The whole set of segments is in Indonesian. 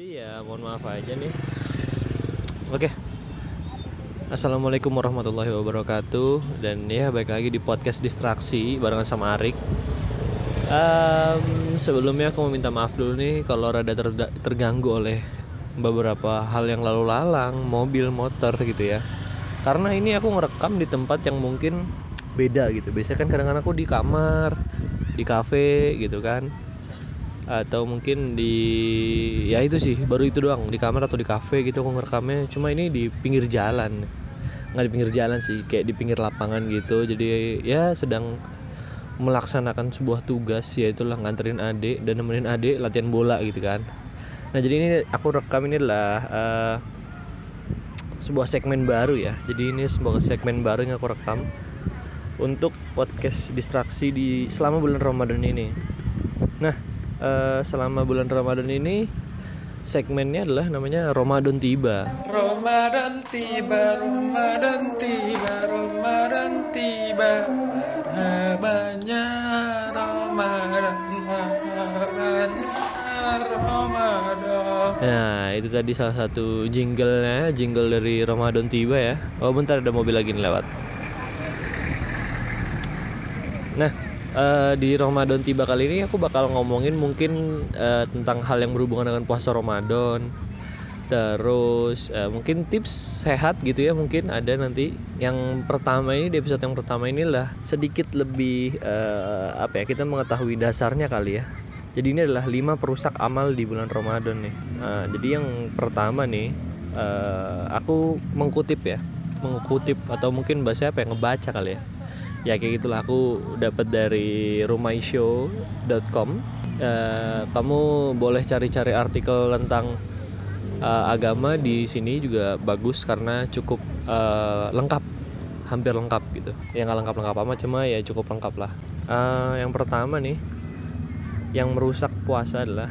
Jadi ya mohon maaf aja nih. Oke. Assalamualaikum warahmatullahi wabarakatuh dan ya baik lagi di podcast distraksi barengan sama Arik. Um, sebelumnya aku mau minta maaf dulu nih kalau rada ter- terganggu oleh beberapa hal yang lalu lalang, mobil, motor gitu ya. Karena ini aku ngerekam di tempat yang mungkin beda gitu. Biasanya kan kadang-kadang aku di kamar, di kafe gitu kan atau mungkin di ya itu sih baru itu doang. Di kamar atau di kafe gitu aku ngerekamnya. Cuma ini di pinggir jalan. Nggak di pinggir jalan sih kayak di pinggir lapangan gitu. Jadi ya sedang melaksanakan sebuah tugas yaitulah nganterin adik dan nemenin adik latihan bola gitu kan. Nah jadi ini aku rekam ini adalah uh, sebuah segmen baru ya. Jadi ini sebuah segmen baru yang aku rekam untuk podcast distraksi di selama bulan Ramadan ini. Nah uh, selama bulan Ramadan ini segmennya adalah namanya Ramadan tiba. Ramadan tiba, Ramadan tiba, Ramadan tiba. Marhabannya Ramadan, Ramadan. Nah, itu tadi salah satu jinglenya, jingle dari Ramadan tiba ya. Oh, bentar ada mobil lagi nih lewat. Nah, uh, di Ramadan tiba kali ini aku bakal ngomongin mungkin uh, tentang hal yang berhubungan dengan puasa Ramadan. Terus uh, mungkin tips sehat gitu ya mungkin ada nanti. Yang pertama ini di episode yang pertama inilah sedikit lebih uh, apa ya kita mengetahui dasarnya kali ya. Jadi ini adalah 5 perusak amal di bulan Ramadan nih. Uh, jadi yang pertama nih uh, aku mengkutip ya, mengkutip atau mungkin bahasa apa ya ngebaca kali ya ya kayak gitulah. Aku dapat dari rumaishow.com uh, kamu boleh cari-cari artikel tentang uh, agama di sini juga bagus karena cukup uh, lengkap. Hampir lengkap gitu. Yang nggak lengkap lengkap amat cuma ya cukup lengkap lah. Uh, yang pertama nih yang merusak puasa adalah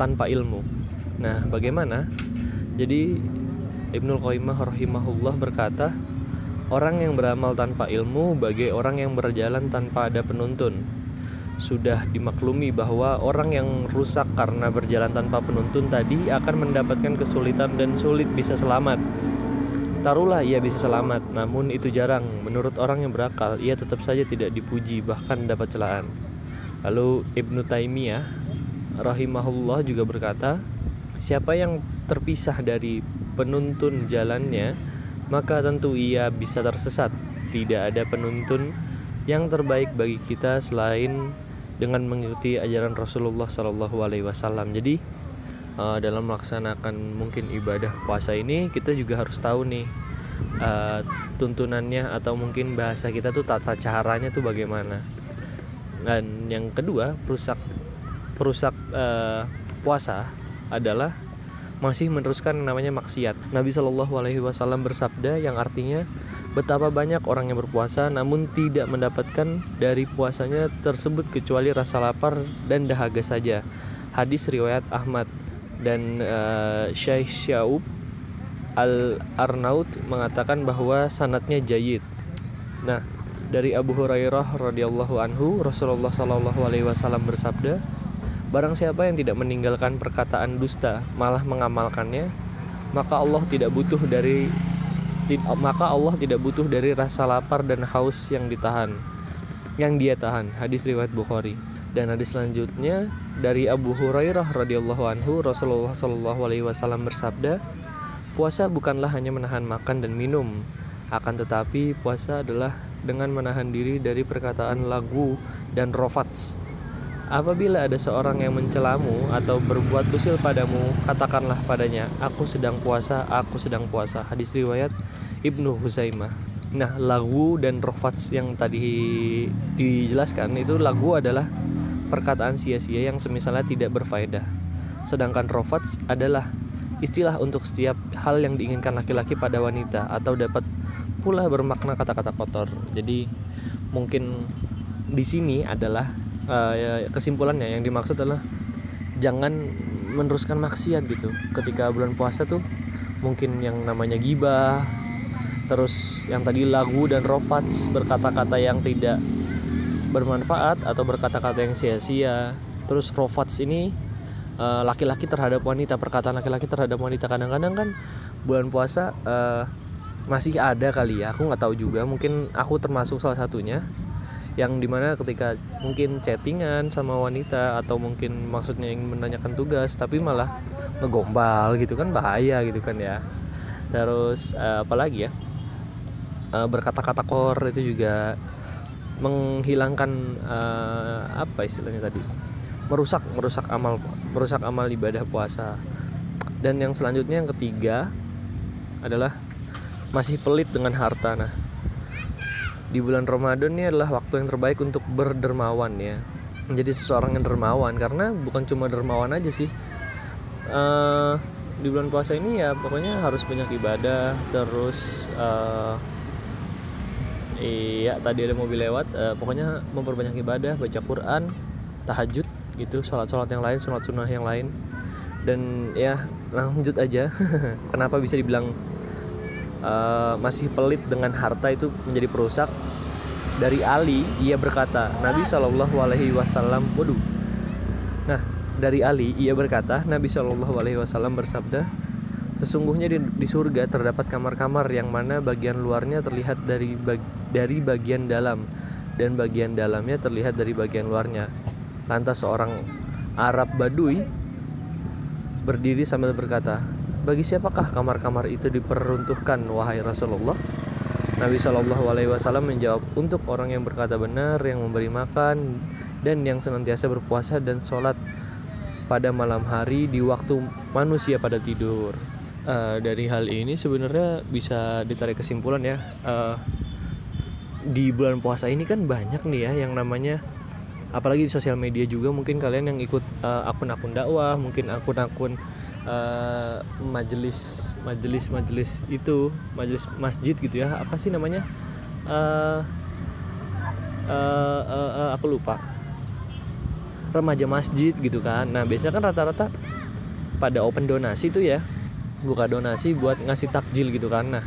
tanpa ilmu. Nah bagaimana? Jadi Ibnul Qayyimah rahimahullah berkata Orang yang beramal tanpa ilmu bagai orang yang berjalan tanpa ada penuntun. Sudah dimaklumi bahwa orang yang rusak karena berjalan tanpa penuntun tadi akan mendapatkan kesulitan dan sulit bisa selamat. Taruhlah ia bisa selamat, namun itu jarang. Menurut orang yang berakal, ia tetap saja tidak dipuji, bahkan dapat celaan. Lalu Ibnu Taimiyah rahimahullah juga berkata, siapa yang terpisah dari penuntun jalannya, maka tentu ia bisa tersesat. Tidak ada penuntun yang terbaik bagi kita selain dengan mengikuti ajaran Rasulullah Shallallahu Alaihi Wasallam. Jadi uh, dalam melaksanakan mungkin ibadah puasa ini kita juga harus tahu nih uh, tuntunannya atau mungkin bahasa kita tuh tata caranya tuh bagaimana. Dan yang kedua perusak perusak uh, puasa adalah masih meneruskan namanya maksiat. Nabi Shallallahu Alaihi Wasallam bersabda yang artinya betapa banyak orang yang berpuasa namun tidak mendapatkan dari puasanya tersebut kecuali rasa lapar dan dahaga saja. Hadis riwayat Ahmad dan uh, Syekh Syaub Al Arnaud mengatakan bahwa sanatnya jayid. Nah, dari Abu Hurairah radhiyallahu anhu Rasulullah Shallallahu alaihi wasallam bersabda, Barang siapa yang tidak meninggalkan perkataan dusta, malah mengamalkannya, maka Allah tidak butuh dari maka Allah tidak butuh dari rasa lapar dan haus yang ditahan yang dia tahan. Hadis riwayat Bukhari. Dan hadis selanjutnya dari Abu Hurairah radhiyallahu anhu Rasulullah shallallahu alaihi wasallam bersabda, puasa bukanlah hanya menahan makan dan minum, akan tetapi puasa adalah dengan menahan diri dari perkataan lagu dan rofats Apabila ada seorang yang mencelamu atau berbuat usil padamu, katakanlah padanya, "Aku sedang puasa, aku sedang puasa." Hadis riwayat Ibnu Huzaimah. Nah, lagu dan rofats yang tadi dijelaskan itu lagu adalah perkataan sia-sia yang semisalnya tidak berfaedah. Sedangkan rofats adalah istilah untuk setiap hal yang diinginkan laki-laki pada wanita atau dapat pula bermakna kata-kata kotor. Jadi mungkin di sini adalah uh, ya, kesimpulannya yang dimaksud adalah jangan meneruskan maksiat gitu. Ketika bulan puasa tuh mungkin yang namanya gibah terus yang tadi lagu dan rofats berkata-kata yang tidak bermanfaat atau berkata-kata yang sia-sia. Terus rofats ini eh, laki-laki terhadap wanita perkataan laki-laki terhadap wanita. Kadang-kadang kan bulan puasa eh, masih ada kali ya aku nggak tahu juga. Mungkin aku termasuk salah satunya yang di mana ketika mungkin chattingan sama wanita atau mungkin maksudnya ingin menanyakan tugas tapi malah ngegombal gitu kan bahaya gitu kan ya. Terus eh, apalagi ya Eh, berkata-kata kor itu juga menghilangkan eh, apa istilahnya tadi? Merusak merusak amal merusak amal ibadah puasa. Dan yang selanjutnya yang ketiga adalah masih pelit dengan harta. Nah di bulan Ramadan ini adalah waktu yang terbaik untuk berdermawan ya. Menjadi seseorang yang dermawan karena bukan cuma dermawan aja sih. Eh, di bulan puasa ini ya pokoknya harus banyak ibadah terus eh, iya tadi ada mobil lewat eh, pokoknya memperbanyak ibadah baca Quran tahajud gitu sholat-sholat yang lain sunat sunnah yang lain. Dan ya lanjut aja. Kenapa bisa dibilang eh, masih pelit dengan harta itu menjadi perusak dari Ali ia berkata Nabi Shallallahu Alaihi Wasallam waduh nah dari Ali ia berkata Nabi Shallallahu Alaihi Wasallam bersabda Sesungguhnya di, di surga terdapat kamar-kamar yang mana bagian luarnya terlihat dari bag- dari bagian dalam dan bagian dalamnya terlihat dari bagian luarnya. Lantas seorang Arab Badui berdiri sambil berkata, "Bagi siapakah kamar-kamar itu diperuntukkan wahai Rasulullah?" Nabi Shallallahu alaihi wasallam menjawab, "Untuk orang yang berkata benar, yang memberi makan dan yang senantiasa berpuasa dan sholat pada malam hari di waktu manusia pada tidur." Eh, dari hal ini sebenarnya bisa ditarik kesimpulan ya eh, di bulan puasa ini kan banyak nih ya yang namanya apalagi di sosial media juga mungkin kalian yang ikut eh, akun-akun dakwah mungkin akun-akun eh, majelis majelis majelis itu majelis masjid gitu ya. Apa sih namanya? Eh, eh, eh, eh, aku lupa. Remaja masjid gitu kan. Nah biasanya kan rata-rata pada open donasi tuh ya. Buka donasi buat ngasih takjil gitu kan. Nah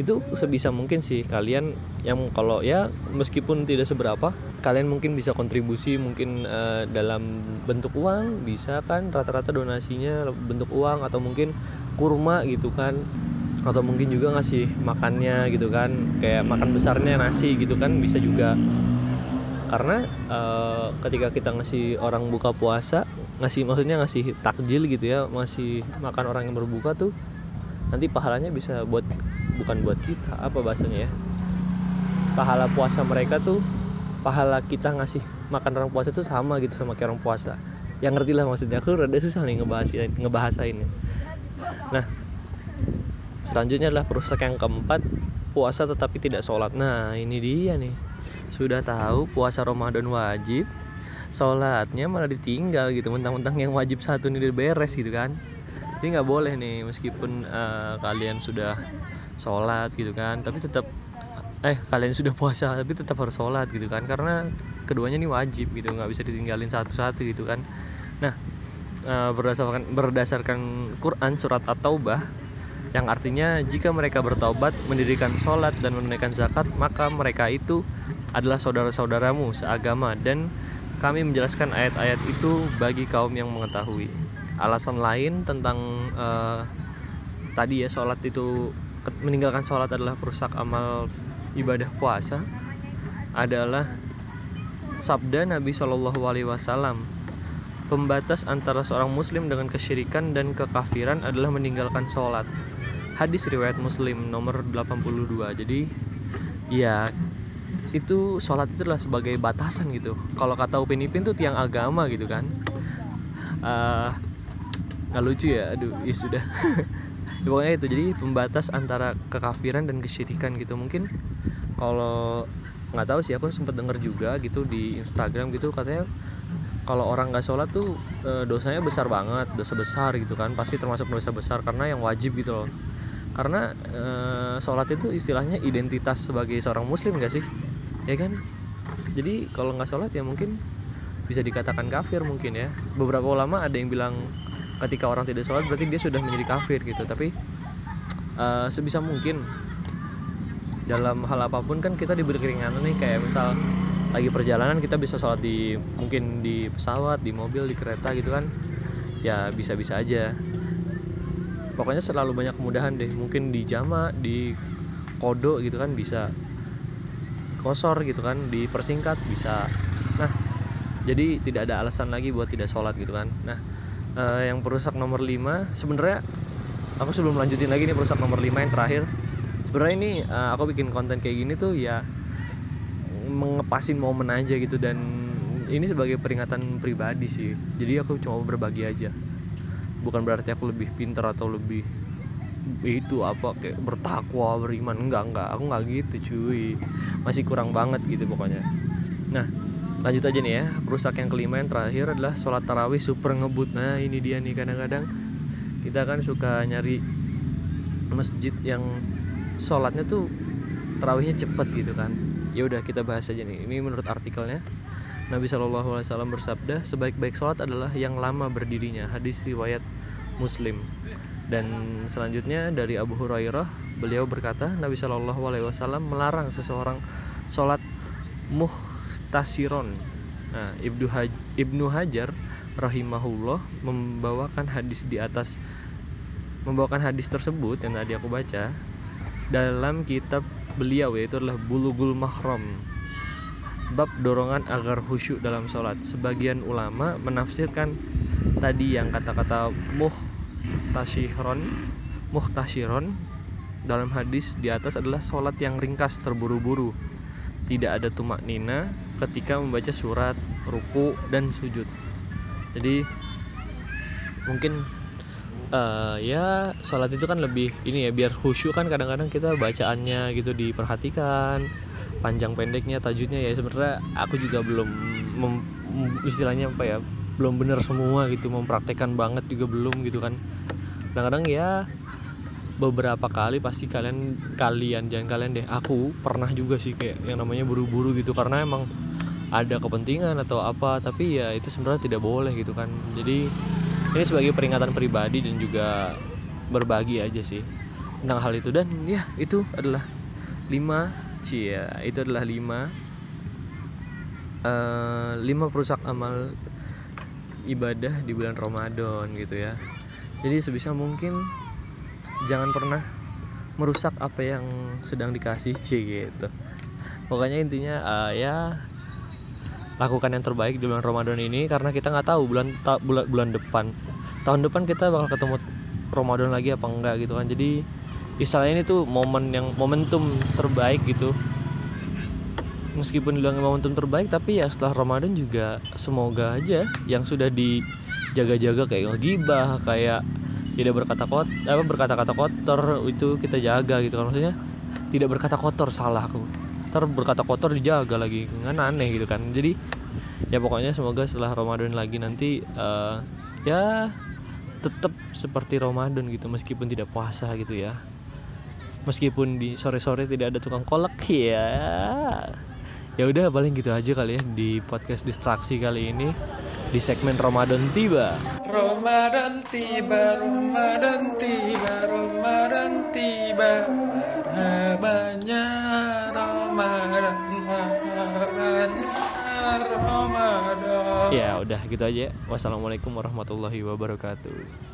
itu sebisa mungkin sih kalian yang kalau ya meskipun tidak seberapa kalian mungkin bisa kontribusi mungkin eh, dalam bentuk uang bisa kan rata-rata donasinya bentuk uang atau mungkin kurma gitu kan. Atau mungkin juga ngasih makannya gitu kan kayak makan besarnya nasi gitu kan bisa juga. Karena eh, ketika kita ngasih orang buka puasa ngasih maksudnya ngasih takjil gitu ya masih makan orang yang berbuka tuh nanti pahalanya bisa buat bukan buat kita apa bahasanya ya? Pahala puasa mereka tuh pahala kita ngasih makan orang puasa tuh sama gitu sama kayak orang puasa. Yang ngerti lah maksudnya aku rada susah nih ngebahasain ngebahasainnya. Nah selanjutnya adalah perusak yang keempat puasa tetapi tidak sholat. Nah ini dia nih. Sudah tahu puasa Ramadan wajib sholatnya malah ditinggal gitu mentang-mentang yang wajib satu ini udah beres gitu kan ini nggak boleh nih meskipun eh, kalian sudah sholat gitu kan tapi tetap eh kalian sudah puasa tapi tetap harus sholat gitu kan. Karena keduanya ini wajib gitu nggak bisa ditinggalin satu-satu gitu kan. Nah eh, berdasarkan berdasarkan Quran surat At-Taubah yang artinya jika mereka bertaubat mendirikan sholat dan menunaikan zakat maka mereka itu adalah saudara-saudaramu seagama. Dan kami menjelaskan ayat-ayat itu bagi kaum yang mengetahui alasan lain tentang eh, tadi ya sholat itu meninggalkan sholat adalah perusak amal ibadah puasa adalah sabda Nabi Shallallahu Alaihi Wasallam pembatas antara seorang muslim dengan kesyirikan dan kekafiran adalah meninggalkan sholat. Hadis riwayat muslim nomor 82 jadi ya itu sholat itu adalah sebagai batasan gitu. Kalau kata Upin Ipin tuh tiang agama gitu kan. Eh, nggak lucu ya? Aduh ya sudah. Ya, pokoknya itu. Jadi pembatas antara kekafiran dan kesyirikan gitu. Mungkin kalau nggak tahu sih aku sempat denger juga gitu di Instagram gitu katanya kalau orang nggak sholat tuh eh, dosanya besar banget dosa besar gitu kan. Pasti termasuk dosa besar karena yang wajib gitu loh. Karena eh, sholat itu istilahnya identitas sebagai seorang muslim gak sih? Ya kan? Jadi kalau nggak sholat ya mungkin bisa dikatakan kafir mungkin ya. Beberapa ulama ada yang bilang ketika orang tidak sholat berarti dia sudah menjadi kafir gitu. Tapi eh, sebisa mungkin dalam hal apa pun kan kita diberi keringanan nih kayak misal lagi perjalanan kita bisa sholat di mungkin di pesawat di mobil di kereta gitu kan. Ya bisa-bisa aja. Pokoknya selalu banyak kemudahan deh. Mungkin di jama di kodo gitu kan bisa. Kosor gitu kan dipersingkat bisa. Nah jadi tidak ada alasan lagi buat tidak sholat gitu kan. Nah eh, yang perusak nomor 5 sebenarnya aku sebelum lanjutin lagi nih perusak nomor 5 yang terakhir sebenarnya ini eh, aku bikin konten kayak gini tuh ya mengepasin momen aja gitu. Dan ini sebagai peringatan pribadi sih. Jadi aku cuma berbagi aja. Bukan berarti aku lebih pintar atau lebih itu apa kayak bertakwa beriman. Enggak enggak. Aku enggak gitu cuy. Masih kurang banget gitu pokoknya. Nah lanjut aja nih ya. Rusak yang kelima yang terakhir adalah sholat tarawih super ngebut. Nah ini dia nih kadang-kadang. Kita kan suka nyari masjid yang sholatnya tuh tarawihnya cepet gitu kan. Ya udah kita bahas aja nih. Ini menurut artikelnya. Nabi Shallallahu Alaihi Wasallam bersabda sebaik-baik sholat adalah yang lama berdirinya. Hadis riwayat Muslim. Dan selanjutnya dari Abu Hurairah beliau berkata Nabi Shallallahu Alaihi Wasallam melarang seseorang sholat muhtasiron nah Ibnu, Haj Ibnu Hajar rahimahullah membawakan hadis di atas membawakan hadis tersebut yang tadi aku baca dalam kitab beliau yaitu adalah Bulughul Mahram bab dorongan agar khusyuk dalam sholat. Sebagian ulama menafsirkan tadi yang kata-kata muhtasyiron, muhtasyiron dalam hadis di atas adalah sholat yang ringkas terburu-buru. Tidak ada tumak nina ketika membaca surat, ruku dan sujud. Jadi mungkin uh, ya sholat itu kan lebih ini ya biar khusyuk kan kadang-kadang kita bacaannya gitu diperhatikan panjang pendeknya tajudnya ya. Sebenarnya aku juga belum istilahnya apa ya belum benar semua gitu mempraktekkan banget juga belum gitu kan. Kadang-kadang ya beberapa kali pasti kalian kalian jangan kalian deh aku pernah juga sih kayak yang namanya buru-buru gitu. Karena emang ada kepentingan atau apa tapi ya itu sebenarnya tidak boleh gitu kan jadi ini sebagai peringatan pribadi dan juga berbagi aja sih tentang hal itu dan ya itu adalah lima Cia, itu adalah lima uh, lima perusak amal ibadah di bulan Ramadan gitu ya. Jadi sebisa mungkin jangan pernah merusak apa yang sedang dikasih C gitu. Pokoknya intinya uh, ya lakukan yang terbaik di bulan Ramadan ini karena kita nggak tahu bulan ta bulan bulan depan. Tahun depan kita bakal ketemu Ramadan lagi apa enggak gitu kan. Jadi istilahnya ini tuh momen yang momentum terbaik gitu. Meskipun bilang momentum terbaik tapi ya setelah Ramadan juga semoga aja yang sudah dijaga-jaga kayak ngegibah kayak tidak berkata kot apa berkata-kata kotor itu kita jaga gitu kan. Maksudnya tidak berkata kotor salah aku ntar berkata kotor dijaga lagi. Kan aneh gitu kan. Jadi ya pokoknya semoga setelah Ramadan lagi nanti uh, ya tetap seperti Ramadan gitu meskipun tidak puasa gitu ya. Meskipun di sore-sore tidak ada tukang kolak ya. Ya udah paling gitu aja kali ya di podcast distraksi kali ini di segmen Ramadan tiba. Ramadan tiba Ramadan tiba Ramadan tiba Ramadan ya udah gitu aja. Wassalamualaikum warahmatullahi wabarakatuh